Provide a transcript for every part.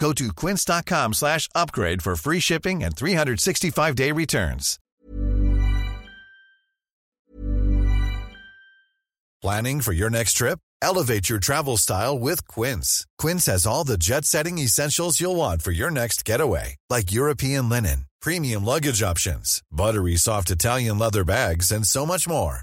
Go to quince.com slash upgrade for free shipping and 365-day returns. Planning for your next trip? Elevate your travel style with Quince. Quince has all the jet-setting essentials you'll want for your next getaway, like European linen, premium luggage options, buttery soft Italian leather bags, and so much more.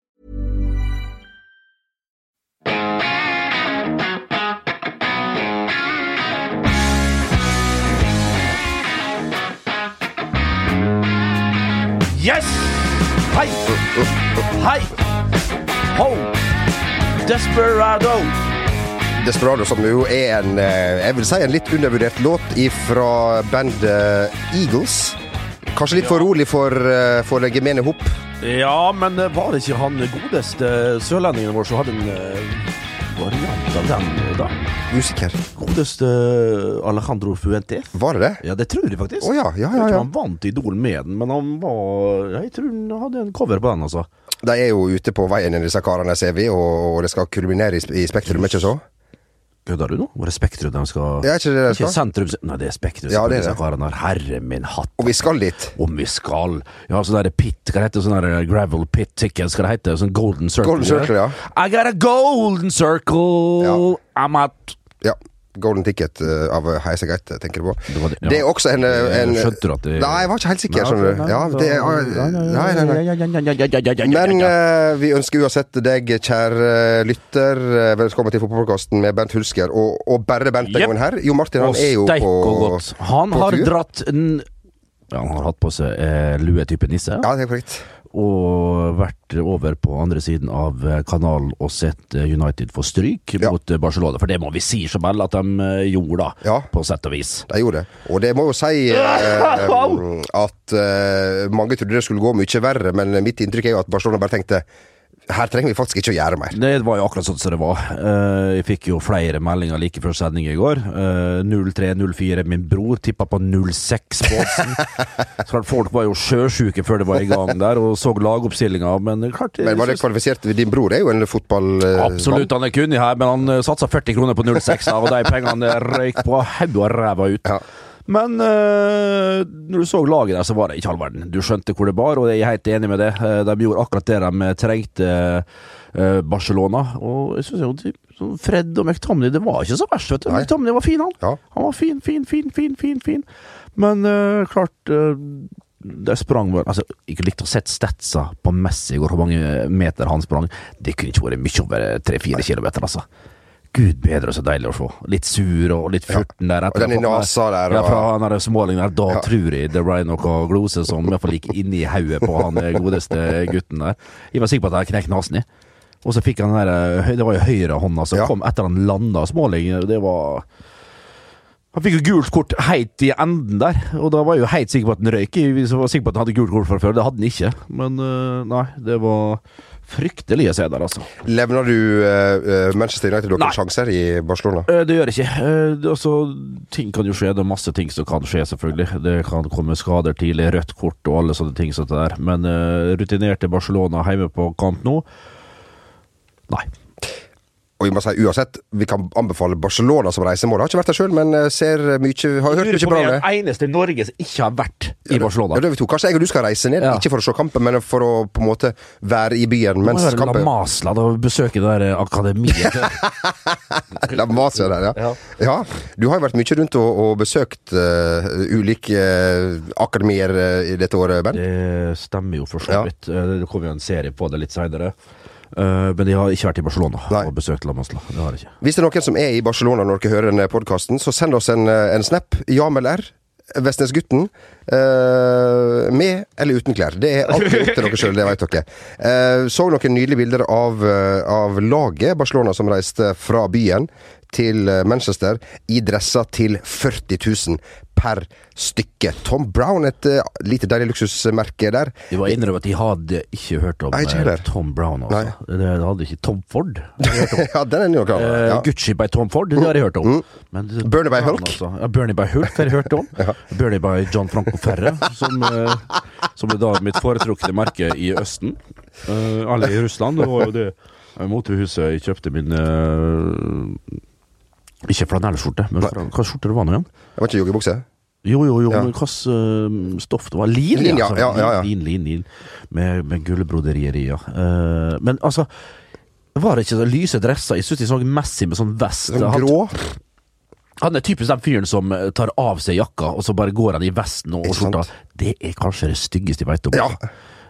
Yes! Hei! Hei! Ho! Desperado! Desperado, som jo er en eh, jeg vil si en litt undervurdert låt fra bandet Eagles. Kanskje litt for rolig for, eh, for gemene hop. Ja, men eh, var det ikke han godeste sørlendingen vår som hadde en eh, variant av den, da? Usikker. Godeste Alejandro Fuente. Var det det? Ja, det tror jeg faktisk. Oh, ja, ja, Jeg ja, tror ja. han vant Idol med den, men han var Jeg tror han hadde en cover på den, altså. De er jo ute på veien, disse karene, ser vi, og, og det skal kulminere i, i Spektrum, ikke så? Kødder du nå? Var det Spektrum de skal Ja, ikke det de Ikke skal? sentrum... Nei, det er Spektrum. Ja, det er det. karene her. Herre min hatt. Og vi skal dit. Om vi skal Ja, sånn derre pit Hva heter det? Sånn der gravel pit ticket? Skal det hete Sånn golden circle. Golden Circle, ja. I got a golden circle. Ja. I'm at Ja. Golden Ticket eh, av Gaute, tenker du på. Det var det, ja. Det er også en, eh, en Skjønte du at det Nei, jeg var ikke helt sikker, skjønner du. Ja, det er, nei, nei. Men eh, vi ønsker uansett deg, kjære lytter, eh, velkommen til fotballpodkasten med Bent Hulsker og, og bare Bent den gangen her. Jo Martin han er jo på. Han har dratt en ja, Han har hatt på seg eh, lue type nisse, Ja, det er korrekt. Og vært over på andre siden av eh, kanalen og sett eh, United få stryk Ja. mot eh, Barcelona. For det må vi si vel at de gjorde, da. Ja. På sett og vis. De gjorde det. Og det må jo si eh, at eh, mange trodde det skulle gå mye verre, men mitt inntrykk er jo at Barcelona bare tenkte her trenger vi faktisk ikke å gjøre mer. Det var jo akkurat sånn som det var. Eh, Jeg fikk jo flere meldinger like før sending i går. Eh, 03-04. Min bror tippa på 06-båsen. Så klart Folk var jo sjøsjuke før det var i gang der, og så lagoppstillinga. Men klart Men var det kvalifisert? Din bror er jo en fotball... eh, Absolutt, han er kunnig her, men han satsa 40 kroner på 06, da, og de pengene røyk på hodet og ræva ut. Ja. Men eh, når du så laget der, så var det ikke all verden. Du skjønte hvor det bar, og jeg er helt enig med det. Eh, de gjorde akkurat det de trengte eh, Barcelona. Og jeg synes jo de- Fred og McTomney, det var ikke så verst, vet du. Nei. McTomney var fin, han. Ja. Han var fin, fin, fin, fin, fin. fin. Men eh, klart eh, det sprang vel Altså, Jeg likte å sett statsa på Messi i går, hvor mange meter han sprang. Det kunne ikke vært mye over tre-fire kilometer, altså. Gud bedre, så deilig å se. Litt sur og litt furten der. Og den i nasa der, Ja, og- fra han der smålingen der. Da Ja. tror jeg det ble noe glose som i hvert fall gikk inni hodet på han eh, godeste gutten der. Jeg var sikker på at jeg knekk nesen i. Og så fikk han den der eh, Det var jo høyrehånda som Ja. kom etter han landa Småling. Det var Han fikk jo gult kort heit i enden der, og da var jeg jo heit sikker på at han røyk. Jeg var sikker på at han hadde gult kort fra før, det hadde han ikke. Men øh, nei, det var fryktelig å se der, altså. Levner du uh, Manchester United noen sjanser i Barcelona? Eh, Det gjør jeg ikke. Eh, Altså, ting kan jo skje. Det er masse ting som kan skje, selvfølgelig. Det kan komme skader tidlig, rødt kort og alle sånne ting. Sånt der. Men uh, rutinerte Barcelona hjemme på kamp nå? Nei. Og vi må si uansett, vi kan anbefale Barcelona som reisemål. Har ikke vært der sjøl, men eh, ser mye, har hørt mye bra om det. eneste i Norge som ikke har vært i Barcelona. Ja, det er vi to. Kanskje jeg og du skal reise ned, Ja. ikke for å se kampen, men for å på en måte være i byen mens Må være La Masla da, besøke det der eh, akademiet. La Masla der, ja. Ja. ja. Du har jo vært mye rundt og, og besøkt uh, ulike uh, akademier uh, i dette året, Ben. Det stemmer jo for så vidt. Det kommer jo en serie på det litt seinere. Men de har ikke vært i Barcelona Nei. og besøkt La Masla. Det har de ikke. Hvis det er noen som er i Barcelona når dere hører denne podkasten, så send oss en, eh, en snap. Jamel R. Vestnesgutten. Uh, med eller uten klær. Det er alltid opp til dere sjøl, det veit dere. Uh, så noen nydelige bilder av, uh, av laget Barcelona som reiste fra byen til eh, Manchester i dresser til 40 000 per stykke. Tom Brown, et uh, lite deilig luksusmerke der. Jeg var innrømme at jeg hadde ikke hørt om Nei, ikke eh. Tom Brown. Altså. Det det hadde ikke Tom Ford. ja, den er jo klar. Ja. Gucci by Tom Ford, det har jeg hørt om. Men Bernie by Hulk? Altså. Ja, Bernie by Hulk har jeg hørt om. Bernie by John Franco Ferre, som, som er da mitt foretrukne merke i Østen. Uh, alle i Russland. Det var jo det eh, motehuset jeg kjøpte min eh, Ikke flanellskjorte, men fra, hva skjorte det var nå igjen? Det var ikke joggebukse? Jo, jo, jo, Ja. men slags eh, stoff det var? Lin, Lin, ja, altså. ja, ja, ja. Lin, lin, lin. Med, med gullbroderier, ja. Uh, men altså var det ikke så lyse dresser? Jeg syns de så Messi med sånn vest. Sånn grå? Han er typisk den fyren som eh, tar av seg jakka, og så bare går han i vesten og og skjorta. Det er kanskje det styggeste jeg veit om. Ja.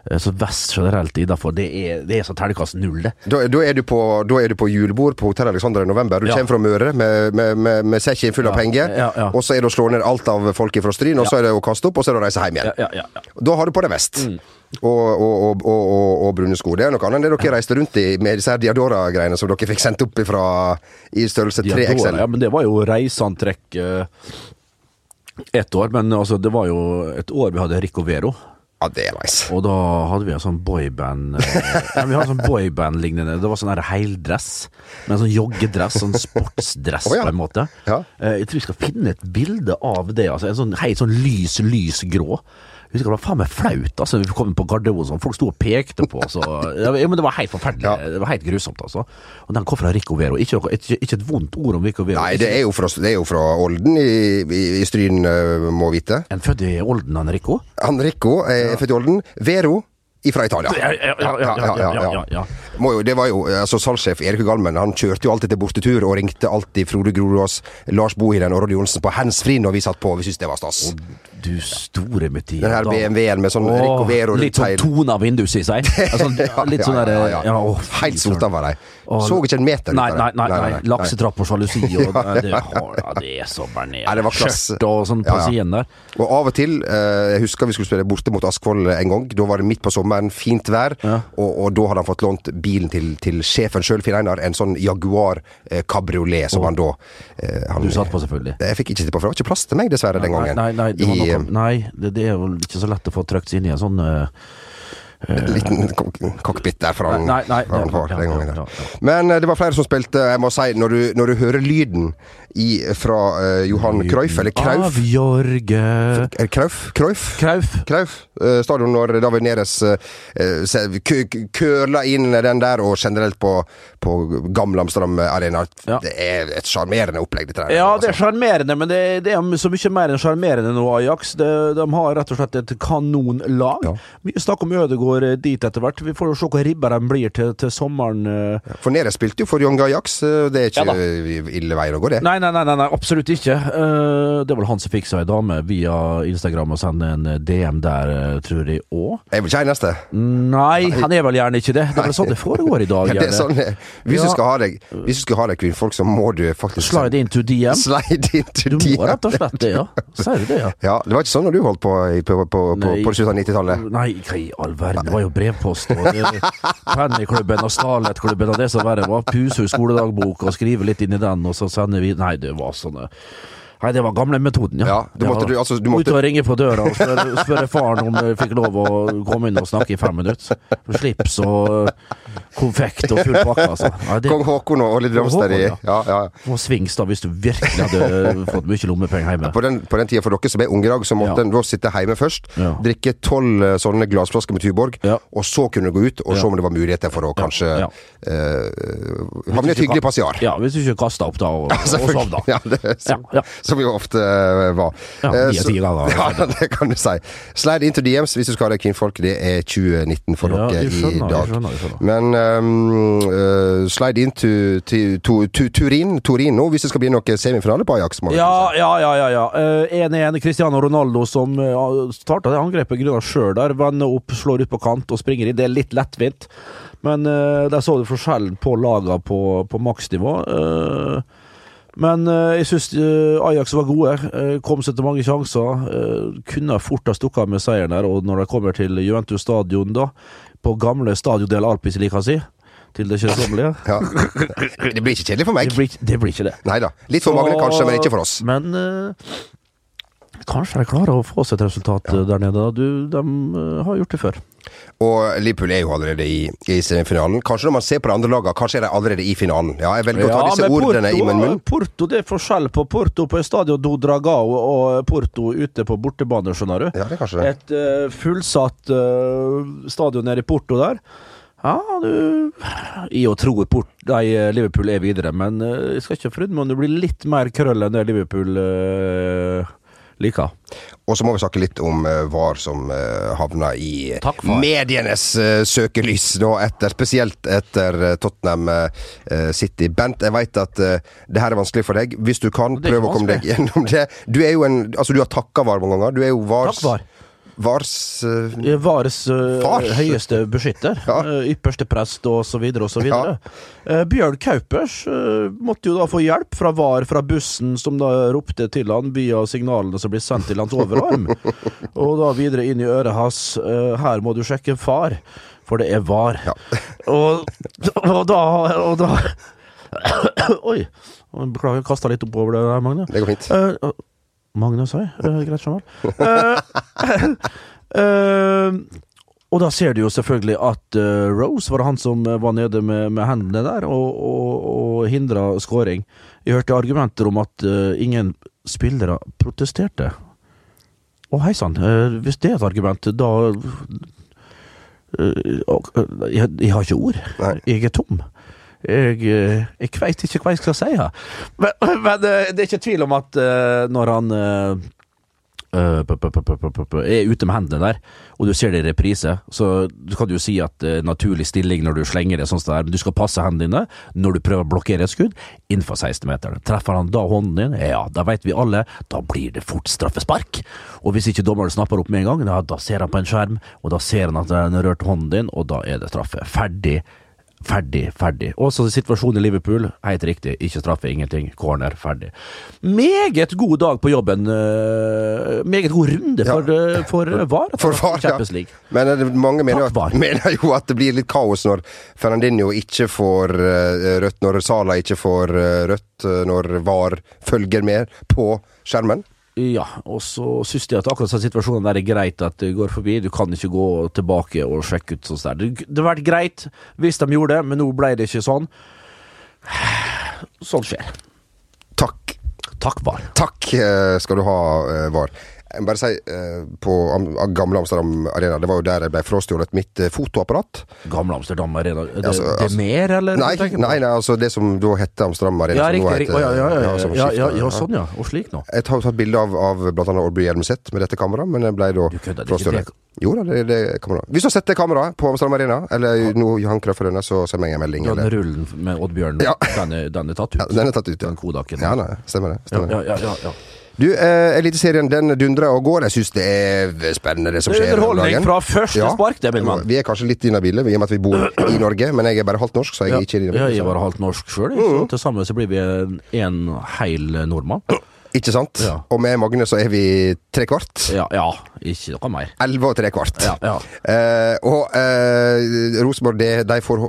Eh, Så vest generelt innafor, det er, det er så terningkast null, det. Da, da, er du på, da du på julebord på Hotell Alexander i november. Du Ja. kommer fra Møre med, med, med, med sekken full av Ja, penger. ja. Og så er det å slå ned alt av folk fra Stryn, og så er det å kaste opp, og så er det å reise hjem igjen. Ja, ja, ja. Da har du på deg vest. Mm. Og, og, og, og, brune sko. Det er noe annet enn det dere reiste rundt i med disse Diadora-greiene som dere fikk sendt opp ifra, i størrelse 3 Diadora, XL. Ja, men det var jo reiseantrekk eh, ett år, men altså, det var jo et år vi hadde Rico Vero. Ja, det er nice. Og da hadde vi en sånn boyband eh, ja, Vi hadde sånn boyband-lignende. Det var sånn heildress. Med en sånn joggedress, sånn sportsdress oh, ja. på en måte. Ja. Eh, Jeg tror vi skal finne et bilde av det. Altså, en sånn helt sånn lys, lys grå. Jeg husker det var faen meg flaut. Altså, vi kom på Gardermoen, sånn. folk sto og pekte på oss. Ja, men det var helt forferdelig. Ja. Det var helt grusomt, altså. Og den kom fra Rico Vero. Ikke, ikke, ikke et vondt ord om Rico Vero. Nei, det er jo fra, det er jo fra Olden i, i, i Stryn, eh, må vite. En født i Olden, han Rico? Han Rico er født i Olden. Vero ifra Italia. Ja, ja, ja, det var jo, altså Salgssjef Erik Galmen han kjørte jo alltid til bortetur og ringte alltid Frode Grorås, Lars Bohinen og Rolly Johnsen på handsfree når vi satt på. Vi syntes det var stas. Du store med tida. Den her. BMW-en med sånn Åh, Rico Vero Litt sånn tona vindus i seg. Altså, litt sånn der ja, ja, fy Helt sota var de. Så ikke en meter Nei, nei, det. nei, nei. Laksetrapp og sjalusi og det, ja, det er så Nei, det. Skjørt og sånn på siden der. Og av og til, eh, jeg husker vi skulle spille borte mot Askvoll en gang. Da var det midt på sommeren, fint vær. Ja. Og, og da hadde han fått lånt bilen til, til sjefen sjøl, Finn Einar. En sånn Jaguar eh, kabriolet som han da eh, han, Du satt på, selvfølgelig. Jeg fikk ikke sitte på, for det var ikke plass til meg, dessverre, den gangen. Nei, nei, det, I, noe, nei det, det er jo ikke så lett å få trykt seg inn i en sånn uh En liten cockpit der fra han, Nei, nei, den gangen. Men eh, det var flere som spilte. Jeg må si, når du, når du hører lyden i, fra uh, Johan Cruyff, eller Krauf Av Jorge Krauf? Krauf? Krauf. Krauf Uh, stadion når David Neres uh, eh, køla inn den der, og generelt på, på Gamle Amsterdam Arena. Ja. Det er et sjarmerende opplegg, dette der. Ja, det er altså. sjarmerende, men det, det er så mye mer enn sjarmerende nå, Ajax. Det, de har rett og slett et kanonlag. Ja. Mye snakk om Ødegaard eh, dit etter hvert. Vi får jo se hvor ribba de blir til, til sommeren. eh. For Neres spilte jo for Young Ajax. eh, Det er ikke Ja eh, ille veier å gå, det. Nei, nei, nei, nei, absolutt ikke. Eh, det er vel han som fikk seg ei dame via Instagram og sendte en eh, DM der, eh, tror jeg òg. Jeg vel ikke eneste. Nei, han er vel gjerne ikke det. Det er vel sånn det foregår i dag. Ja, det er sånn, hvis, du skal ha deg, hvis du skal ha deg kvinnfolk, så må du faktisk Slide into DM. Slide into Du må rett og slett det, ja. Sier du det, ja? Ja, det var ikke sånn når du holdt på på, på, på, på, slutten av 90-tallet. Nei, hva i all verden. Det var jo brevpost og Pennyklubben og Starlet-klubben og det som verre var. Puse ut skoledagbok og skrive litt inn i den, og så sender vi Nei, det var sånne Nei, det var gamlemetoden, ja. Ja, du måtte- du- altså, du måtte- Ut og ringe på døra og spørre, spørre faren om jeg fikk lov å komme inn og snakke i fem minutter. Slips og konfekt og full pakke, altså. Ja, det Kong Håkon og Olli Dramstad i Håkon, ja, ja. var svings da, hvis du virkelig hadde fått mye lommepenger hjemme. På den, på den tida for dere som er unge i dag, så måtte Ja. en da sitte hjemme først, Ja. drikke tolv eh, sånne glassflasker med Tuborg, Ja. og så kunne du gå ut og se om det var muligheter for å kanskje Ja. eh, havne i et hyggelig passiar. Ja, hvis du ikke kasta opp da og, og sovna. Ja, det, så, Ja, ja. Som vi ofte eh, var. Ja, de er tider, da. Ja, det kan du si. Slide into DMs hvis du skal ha deg kvinnfolk. Det er 2019 for Ja, dere skjønner, i jeg dag. skjønner, jeg skjønner. Men um, uh, slide into to- tu- Turin, Turin nå, hvis det skal bli noe semifinale på Ajax. Ja, ja, ja. ja, ja. Eh, 1-1. Cristiano Ronaldo som uh, starta det angrepet grunna sjøl der. Vender opp, slår ut på kant og springer inn. Det er litt lettvint. Men uh, der så du forskjellen på laga på, på maksnivå. Eh, men uh, jeg syns Ajax var gode. Uh, kom seg til mange sjanser. eh, kunne fort ha stukket av med seieren der. Og når de kommer til Juventus stadion, da, på gamle Stadio del Alpis, liker å si, til det kjedsommelige Ja. Det blir ikke kjedelig for meg. det, blir- det blir ikke det. Neida. Litt for mange kanskje, men ikke for oss. Men uh, kanskje de klarer å få seg et resultat ja. der nede. Du, de uh, har gjort det før. Og Liverpool er jo allerede i, i semifinalen. Kanskje når man ser på de andre lagene, kanskje er de allerede i finalen. Ja, jeg velger å ta disse ordene Porto, i min munn. Porto, det er forskjell på Porto på Estadio do Dragao og Porto ute på bortebane, skjønner du. Ja, det er kanskje det. Et uh, fullsatt uh, stadion nede i Porto der. Ja, du I og tro Port, nei, Liverpool er videre, men uh, jeg skal ikke forundre meg om det blir litt mer krøll enn det Liverpool uh, liker. Og så må vi snakke litt om uh, VAR som uh, havna i medienes uh, søkelys nå, etter, spesielt etter Tottenham City. Bent, jeg veit at det her er vanskelig for deg. Hvis du kan, prøv å komme deg gjennom det. Du er jo en Altså, du har takka VAR mange ganger. Du er jo VARs Takk, VAR. VARs uh, Eh, Vares eh, Far. høyeste beskytter. Ja. Uh, ypperste prest og så videre og så videre. Eh, Bjørn Kaupers eh, måtte jo da få hjelp fra VAR fra bussen som da ropte til han via signalene som blir sendt til hans overarm. og da videre inn i øret hans. eh, her må du sjekke far, for det er VAR. Ja. og, og da, og da Oi. Beklager, kasta litt oppover det der, Magne. Det går fint. Magne, sa. Eh, greit, Jamal. Eh, eh, og da ser du jo selvfølgelig at Rose var han som var nede med, med hendene der og, og, og hindra scoring. Jeg hørte argumenter om at ingen spillere protesterte. Å, hei sann. hvis det er et argument, da jeg har ikke ord. Nei. Jeg er tom. Jeg, eh, jeg veit ikke hva jeg skal si her. Men, men eh, det er ikke tvil om at eh, når han er ute med hendene der, og du ser det i reprise, så du kan jo si at eh, naturlig stilling når du slenger det sånn som det er, men du skal passe hendene dine når du prøver å blokkere et skudd innenfor 16-meteren. Treffer han da hånden din, ja, da vet vi alle, da blir det fort straffespark. Og hvis ikke dommeren snapper opp med en gang, ja, da ser han på en skjerm, og da ser han at den rørte hånden din, og da er det straffe. Ferdig. Ferdig, ferdig. Også situasjonen i Liverpool, helt riktig, ikke straffe, ingenting. Corner, ferdig. Meget god dag på jobben. Uh, meget god runde for, eh, for VAR. For VAR, ja. Champions League. Men mange mener, at, mener jo at det blir litt kaos når Fernandinho ikke får rødt, når Sala ikke får rødt, når VAR følger med på skjermen. Ja, og så syns de at akkurat sånn situasjonen der er greit at det går forbi. Du kan ikke gå tilbake og sjekke ut der. Det det hadde vært greit hvis de gjorde det, men nå ble det ikke sånn. Sånn skjer. Takk. Takk, VAR. Takk eh, skal du ha, eh, VAR. Jeg må bare si, eh, på am gamle Amsterdam Arena, det var jo der jeg ble frastjålet mitt eh, fotoapparat. Gamle Amsterdam Arena. Det, Altså, det altså- er mer, eller? Nei, nei, nei, altså det som da hette Amsterdam Arena. Ja, riktig. heter- ja, ja, ja, ja, ja, ja, ja, sånn, ja. Og slik nå. Jeg har tatt bilde av, av blant annet Oddby Hjelmeset med dette kameraet, men jeg ble da det frastjålet. Jo da, det, det kameraet. Hvis du har sett det kameraet på Amsterdam Arena, eller nå Johan Krøffelønne, så send meg en melding. Den Eller. rullen med Oddbjørn, Ja. den, er, den tatt ut. Ja, den er tatt ut, ja. Den kodaken. Ja, nei, stemmer det. Stemmer det. ja, ja, ja, ja. Du, eh, Eliteserien den dundrer og går. Jeg syns det er spennende det som Det er skjer. underholdning fra første spark, det, min mann. Vi er kanskje litt inhabile i og med at vi bor i Norge, men jeg er bare halvt norsk, så jeg er ikke Ja, jeg er bare halvt norsk sjøl, så til sammen så blir vi en, en heil nordmann. Ikke sant? Ja. Og med Magne så er vi tre kvart. Ja, ja ikke noe mer. Elleve og tre kvart. Ja, ja. Eh, og eh, Rosenborg, det, de får,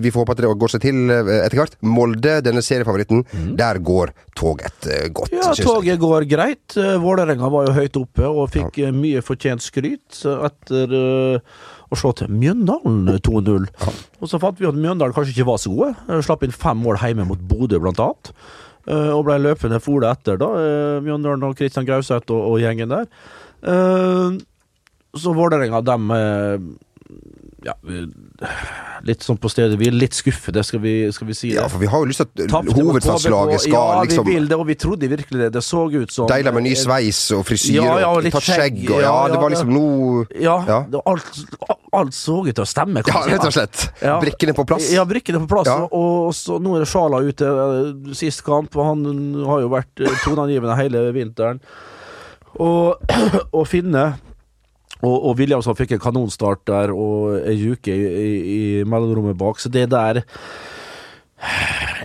vi får håpe at det går seg til eh, etter hvert. Molde, denne seriefavoritten, der går toget eh, godt. Ja, jeg. toget går greit. Eh, Vålerenga var jo høyt oppe og fikk mye fortjent skryt etter å slå til Mjøndalen 2-0. Og så fant vi at Mjøndalen kanskje ikke var så gode. Slapp inn fem mål hjemme mot Bodø, blant annet. Eh, Og ble løpende fola etter, da. eh, Mjøndalen og Kristian Gauseth og, og gjengen der. Eh, Så Vålerenga, dem ja, litt sånn på stedet Vi er Litt skuffede, skal vi, skal vi si det. Ja, for vi har jo lyst til at hovedstadslaget skal ja, liksom vi vil det, og vi trodde virkelig det. Det så ut som Deilig med ny sveis og frisyre Ja, ja, og tatt skjegg og Ja, ja, det var liksom noe Ja, Ja. alt, alt så ut til å stemme. Ja, rett og slett. Ja. Brikkene på plass. Ja, brikkene på plass. Ja. Og så nå er det Sjala ute eh, sist kamp, og han har jo vært eh, toneangivende hele vinteren. Og, og Finne og, og Williamson fikk en kanonstart der, og ei uke i, i, i mellomrommet bak, så det der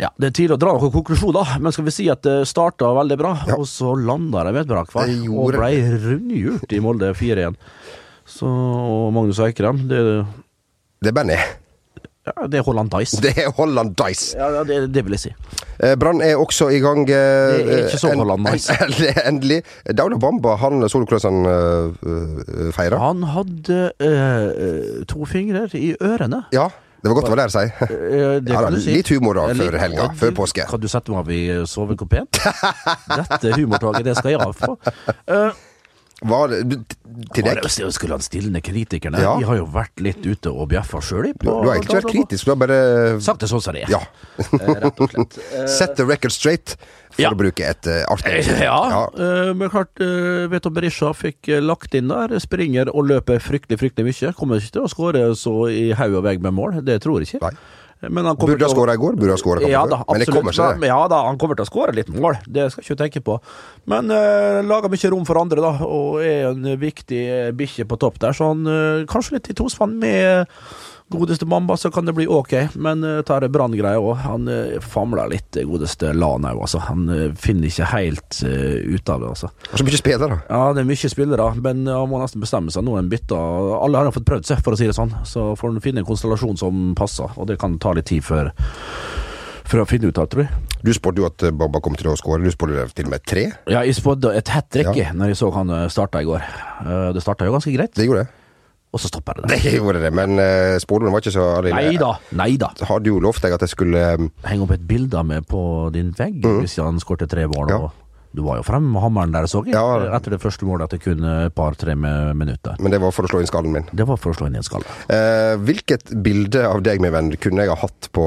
ja, Det er tidlig å dra noen konklusjon, da, men skal vi si at det starta veldig bra, Ja. og så landa de med et brak, hva? Det og ble rundhjult i Molde 4-1. Så og Magnus Eikrem, det, Det er Benny. Ja, det er Holland Dice. Det er Holland Dice. Ja, ja, det, det vil jeg si. Eh, Brann er også i gang. eh, Det er ikke så en- Holland Nice. en- Endelig. Dauda Bamba, han han uh, feira? Han hadde eh, to fingre i ørene. Ja. Det var godt å være der, si. Eh, det Ja, da, si. litt humor da, Eh, før helga, før påske. Kan du sette meg av i sovekopeen? Dette humortoget, det skal jeg få. Uh, Var til deg? skulle han stillende kritikerne. Ja. De har jo vært litt ute og bjeffa sjøl. Du, du har egentlig vært kritisk, du har bare Sagt det sånn som det er. Ja. Eh, rett og slett. Eh, Set the record straight, for Ja. å bruke et uh, artig Eh, Ja, Ja. eh, men klart uh, Veto Berisha fikk eh, lagt inn der. Springer og løper fryktelig fryktelig mye. Kommer ikke til å skåre så i haug og vegg med mål, det tror jeg ikke. Nei. Men han Burde ha skåra i går, burde ha skåra Ja da, Men det kommer seg. Ja da, han kommer til å skåre litt mål, det skal ikke tenke på. Men uh, lager mye rom for andre, da, og er en viktig bikkje på topp der. Så han uh, kanskje litt i tospann med godeste Mamba, så kan det bli ok. Men uh, tar det branngreie òg. Han uh, famler litt, godeste Lanau, altså. Han uh, finner ikke helt uh, ut av det, altså. Og så mye spillere. Ja, det er mye spillere, men han må nesten bestemme seg. Nå er han bytta Alle har fått prøvd seg, for å si det sånn. Så får han finne en konstellasjon som passer, og det kan ta litt tid før for å finne ut av, tror jeg. Du spådde jo at eh, Bamba kom til å skåre. Du spådde til og med tre. Ja, jeg spådde et hat trick Ja. når jeg så han starta i går. Eh, Det starta jo ganske greit, Det gjorde det. Og så stoppa det der. Det gjorde det, men uh, spådommen var ikke så alene. Nei da. Hadde jo lovt deg at jeg skulle um, Henge opp et bilde av meg på din vegg hvis han skårte tre mål. nå. Ja. Du var jo fremme med hammeren der, så jeg. Ja. Etter det første målet etter kun et par-tre minutter. Men det var for å slå inn skallen min. Det var for å slå inn en skalle. Eh, hvilket bilde av deg, min venn, kunne jeg ha hatt på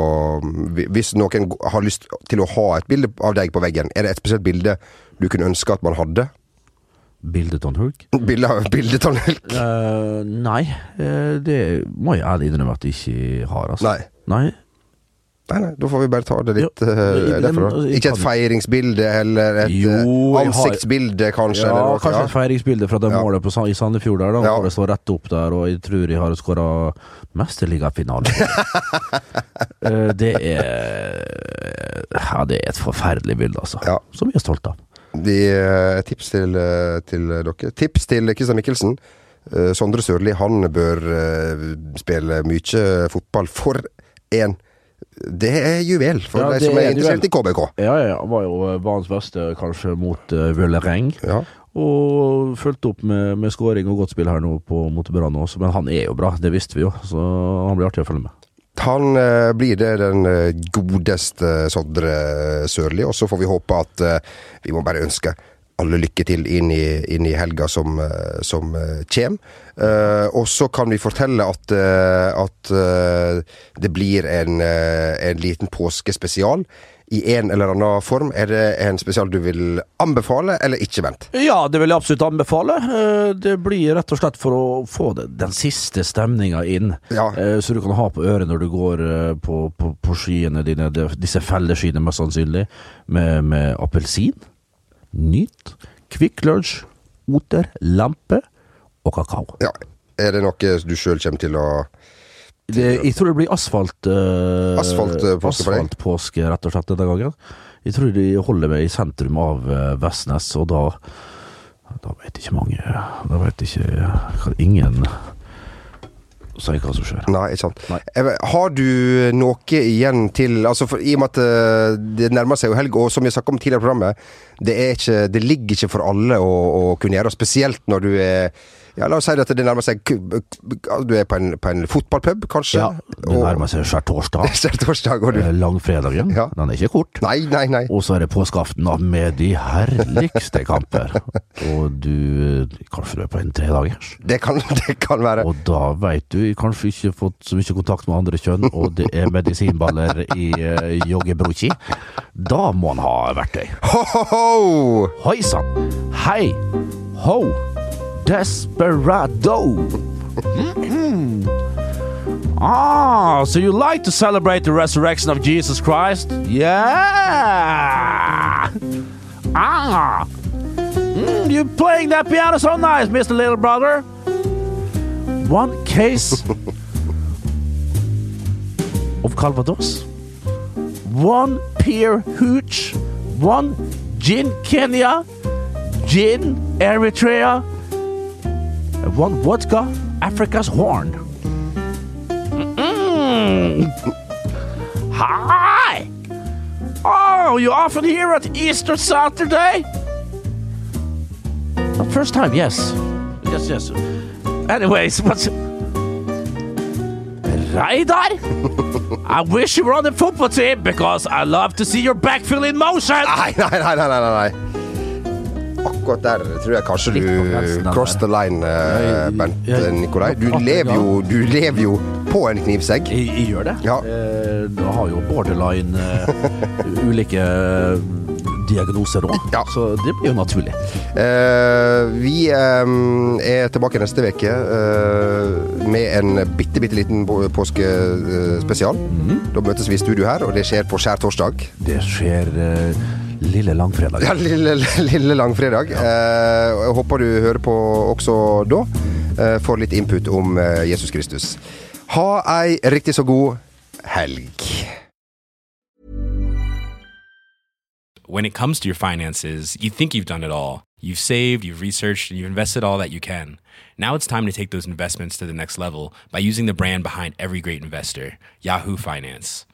Hvis noen har lyst til å ha et bilde av deg på veggen, er det et spesielt bilde du kunne ønske at man hadde? Bildet on hulk? Bilde bildet on Hulk? Uh, nei, eh, det må jeg ærlig innrømme at jeg ikke har. Altså. Nei. Nei. Nei, nei, da får vi bare ta det litt Jo, uh, derfra. Ikke et feiringsbilde eller et Jo, eh, ansiktsbilde, kanskje? Ja, noe, kanskje ja. et feiringsbilde fra det Ja. målet på, i Sandefjord der, da, Ja. hvor det står rett opp der, og jeg tror jeg har skåra mesterligafinale. uh, det er Ja, det er et forferdelig bilde, altså. Som vi er stolt av. De, eh, tips til, eh, til dere. Tips til Kristian Mikkelsen. Eh, Sondre Sørli han bør spille mye fotball for en Det er juvel for Ja, de som er er interessert i KBK. Ja, ja, han var jo banens beste kanskje mot uh, Vølereng. Ja. Og fulgte opp med, med skåring og godt spill her nå på, mot Brann også. Men han er jo bra, det visste vi jo. Så han blir artig å følge med. Han eh, blir det den eh, godeste Sondre Sørli, og så får vi håpe at eh, Vi må bare ønske alle lykke til inn i, inn i helga som, eh, som kommer. Eh, og så kan vi fortelle at, eh, at eh, det blir en, eh, en liten påskespesial. I en eller annen form. Er det en spesial du vil anbefale, eller ikke, Bent? Ja, det vil jeg absolutt anbefale. Eh, Det blir rett og slett for å få den siste stemninga inn. Ja. Eh, Så du kan ha på øret når du går eh, på, på, på skiene dine, disse felleskiene mest sannsynlig, med, med appelsin, nyt, Kvikk Lunsj, oter, lampe og kakao. Ja. Er det noe du sjøl kommer til å Det, jeg tror det blir asfalt uh, Asfalt, eh, påske for deg? Asfaltpåske, rett og slett, denne gangen. Jeg tror de holder meg i sentrum av eh, Vestnes, og da Da vet ikke mange Da vet ikke Ingen sier hva som skjer. Nei, ikke sant. Nei. Har du noe igjen til altså for, I og med at eh, det nærmer seg jo helg, og som vi snakket om tidligere i programmet, det, ikke, det ligger ikke for alle å, å kunne gjøre, spesielt når du er ja, La oss si at det nærmer seg Du er på en, på en fotballpub, kanskje? Ja, det nærmer seg skjærtorsdag. skjærtorsdag torsdag, og du Eh, Langfredagen. Ja. Den er ikke kort. Nei, nei, nei. Og så er det påskeaften med de herligste kamper. Og du Kanskje du er på en tredagers? Det kan, det kan være. Og da veit du kanskje ikke fått så mye kontakt med andre kjønn, og det er medisinballer i uh, joggebroki. Da må han ha verktøy. Ho, ho, ho! Hoi sann! Hei! Ho! Desperado! Mhm. Ah, so you like to celebrate the resurrection of Jesus Christ? Yeah! Ah! Mm, you playing that piano so nice, Mr. Little Brother. One case of Calvados. One peer hooch. One gin Kenya. Gin Eritrea. And One vodka Africa's horn. Mm. Hi! Oh, you often here at Easter Saturday? First time, yes. Yes, yes. Anyways, what's. Reidar? I wish you were on the football team because I love to see your backfill in motion! Nei, nei, nei, nei, nei, nei. Akkurat der tror jeg kanskje du cross the line, eh, Jeg- Bent jeg- Nikolai. Du lever, jo, du lever jo på en knivsegg. Jeg, jeg gjør det. Ja. Eh, da har jo borderline eh, ulike eh, diagnoser òg, Ja. så det blir jo naturlig. Eh, vi eh, er tilbake neste uke eh, med en bitte, bitte liten på- påskespesial. Mhm. Da møtes vi i studio her, og det skjer på skjærtorsdag. Det skjer eh, lille langfredag. Ja, lille, lille langfredag. Eh, jeg håper du hører på også da. Eh, får litt input om eh, Jesus Kristus. Ha ei riktig så god helg. when it comes to your finances, you think you've done it all. You've saved, you've researched, and you've invested all that you can. Now it's time to take those investments to the next level by using the brand behind every great investor, Yahoo Finance.